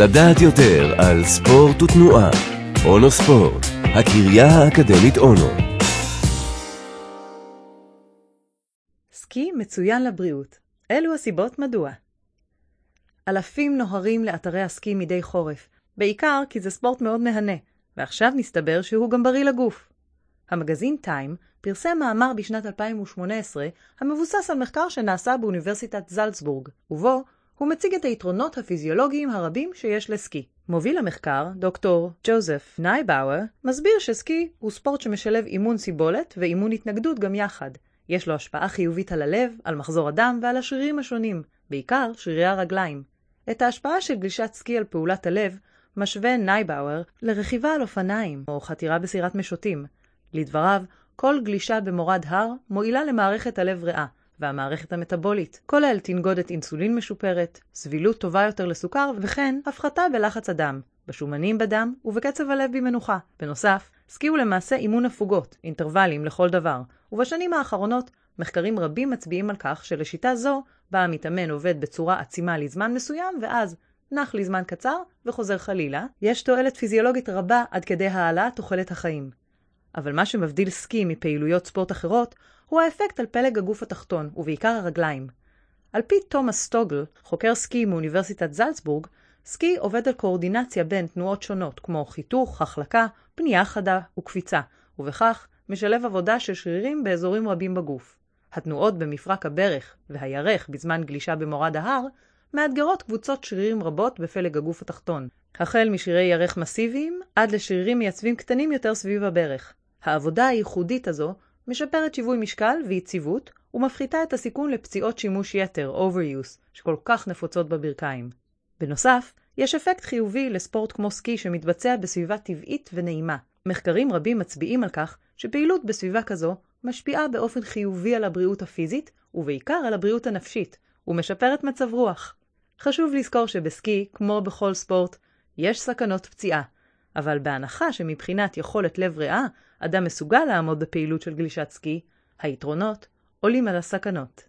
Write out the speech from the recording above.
לדעת יותר על ספורט ותנועה. אונו ספורט, הקריה האקדמית אונו. סקי מצוין לבריאות. אלו הסיבות מדוע. אלפים נוהרים לאתרי הסקי מדי חורף, בעיקר כי זה ספורט מאוד מהנה, ועכשיו מסתבר שהוא גם בריא לגוף. המגזין טיים פרסם מאמר בשנת 2018 המבוסס על מחקר שנעשה באוניברסיטת זלצבורג, ובו הוא מציג את היתרונות הפיזיולוגיים הרבים שיש לסקי. מוביל המחקר, דוקטור ג'וזף נייבאואר, מסביר שסקי הוא ספורט שמשלב אימון סיבולת ואימון התנגדות גם יחד. יש לו השפעה חיובית על הלב, על מחזור הדם ועל השרירים השונים, בעיקר שרירי הרגליים. את ההשפעה של גלישת סקי על פעולת הלב משווה נייבאואר לרכיבה על אופניים או חתירה בסירת משוטים. לדבריו, כל גלישה במורד הר מועילה למערכת הלב-ריאה והמערכת המטבולית, כולל תנגודת אינסולין משופרת, סבילות טובה יותר לסוכר וכן הפחתה בלחץ הדם, בשומנים בדם ובקצב הלב במנוחה. בנוסף, סקי הוא למעשה אימון הפוגות, אינטרוולים לכל דבר, ובשנים האחרונות מחקרים רבים מצביעים על כך שלשיטה זו, בה המתאמן עובד בצורה עצימה לזמן מסוים ואז נח לזמן קצר וחוזר חלילה, יש תועלת פיזיולוגית רבה עד כדי העלאת תוחלת החיים. אבל מה שמבדיל סקי מפעילויות ספורט אחרות, הוא האפקט על פלג הגוף התחתון, ובעיקר הרגליים. על פי תומאס סטוגל, חוקר סקי מאוניברסיטת זלצבורג, סקי עובד על קואורדינציה בין תנועות שונות, כמו חיתוך, החלקה, פנייה חדה וקפיצה, ובכך משלב עבודה של שרירים באזורים רבים בגוף. התנועות במפרק הברך והירך בזמן גלישה במורד ההר מאתגרות קבוצות שרירים רבות בפלג הגוף התחתון, החל משרירי ירך מסיביים עד לשרירים מייצבים קטנים יותר סביב הברך. העבודה הייחודית הזו משפרת שיווי משקל ויציבות ומפחיתה את הסיכון לפציעות שימוש יתר, overuse, שכל כך נפוצות בברכיים. בנוסף, יש אפקט חיובי לספורט כמו סקי שמתבצע בסביבה טבעית ונעימה. מחקרים רבים מצביעים על כך שפעילות בסביבה כזו משפיעה באופן חיובי על הבריאות הפיזית, ובעיקר על הבריאות הנפשית, ומשפרת מצב רוח. חשוב לזכור שבסקי, כמו בכל ספורט, יש סכנות פציעה, אבל בהנחה שמבחינת יכולת לב ריאה, אדם מסוגל לעמוד בפעילות של גלישת סקי, היתרונות עולים על הסכנות.